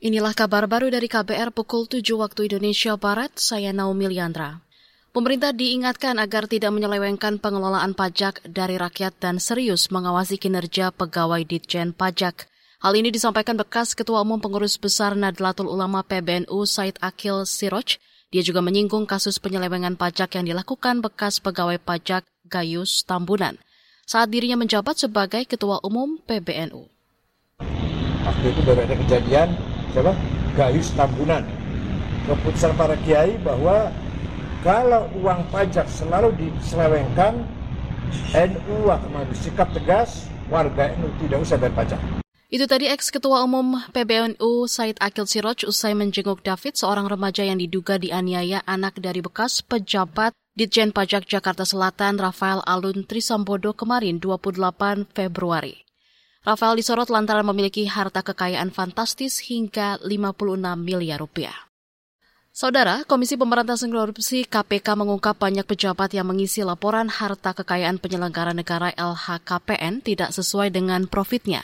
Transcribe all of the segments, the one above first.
Inilah kabar baru dari KBR pukul 7 waktu Indonesia Barat, saya Naomi Liandra. Pemerintah diingatkan agar tidak menyelewengkan pengelolaan pajak dari rakyat dan serius mengawasi kinerja pegawai Ditjen Pajak. Hal ini disampaikan bekas Ketua Umum Pengurus Besar Nadlatul Ulama PBNU Said Akil Siroj. Dia juga menyinggung kasus penyelewengan pajak yang dilakukan bekas pegawai pajak Gayus Tambunan saat dirinya menjabat sebagai Ketua Umum PBNU. Waktu itu baru ada kejadian siapa? Gayus Tambunan. Keputusan para kiai bahwa kalau uang pajak selalu diselewengkan, NU akan mengambil sikap tegas, warga NU tidak usah bayar pajak. Itu tadi ex-ketua umum PBNU Said Akil Siroj usai menjenguk David, seorang remaja yang diduga dianiaya anak dari bekas pejabat Ditjen Pajak Jakarta Selatan Rafael Alun Trisambodo kemarin 28 Februari. Rafael disorot lantaran memiliki harta kekayaan fantastis hingga 56 miliar rupiah. Saudara, Komisi Pemberantasan Korupsi KPK mengungkap banyak pejabat yang mengisi laporan harta kekayaan penyelenggara negara LHKPN tidak sesuai dengan profitnya.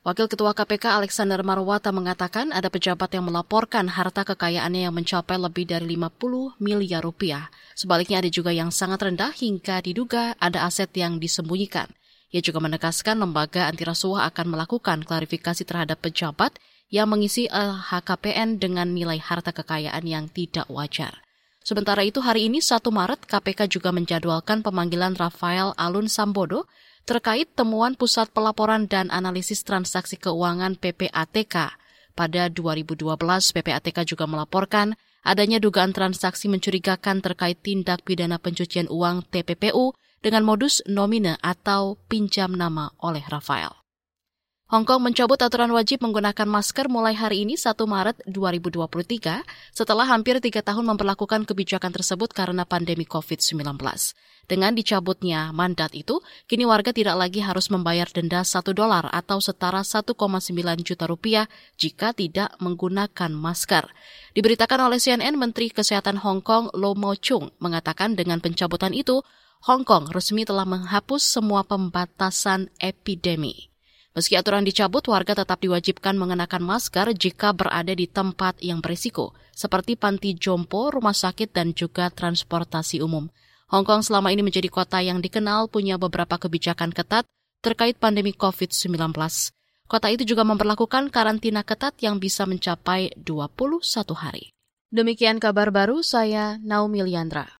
Wakil Ketua KPK Alexander Marwata mengatakan ada pejabat yang melaporkan harta kekayaannya yang mencapai lebih dari 50 miliar rupiah. Sebaliknya ada juga yang sangat rendah hingga diduga ada aset yang disembunyikan. Ia juga menegaskan lembaga anti rasuah akan melakukan klarifikasi terhadap pejabat yang mengisi LHKPN dengan nilai harta kekayaan yang tidak wajar. Sementara itu hari ini 1 Maret KPK juga menjadwalkan pemanggilan Rafael Alun Sambodo terkait temuan Pusat Pelaporan dan Analisis Transaksi Keuangan PPATK. Pada 2012 PPATK juga melaporkan adanya dugaan transaksi mencurigakan terkait tindak pidana pencucian uang TPPU dengan modus nomine atau pinjam nama oleh Rafael. Hong Kong mencabut aturan wajib menggunakan masker mulai hari ini 1 Maret 2023 setelah hampir tiga tahun memperlakukan kebijakan tersebut karena pandemi COVID-19. Dengan dicabutnya mandat itu, kini warga tidak lagi harus membayar denda 1 dolar atau setara 1,9 juta rupiah jika tidak menggunakan masker. Diberitakan oleh CNN, Menteri Kesehatan Hong Kong Lo Mo Chung mengatakan dengan pencabutan itu, Hong Kong resmi telah menghapus semua pembatasan epidemi. Meski aturan dicabut, warga tetap diwajibkan mengenakan masker jika berada di tempat yang berisiko, seperti panti jompo, rumah sakit, dan juga transportasi umum. Hong Kong selama ini menjadi kota yang dikenal punya beberapa kebijakan ketat terkait pandemi COVID-19. Kota itu juga memperlakukan karantina ketat yang bisa mencapai 21 hari. Demikian kabar baru saya Naomi Liandra.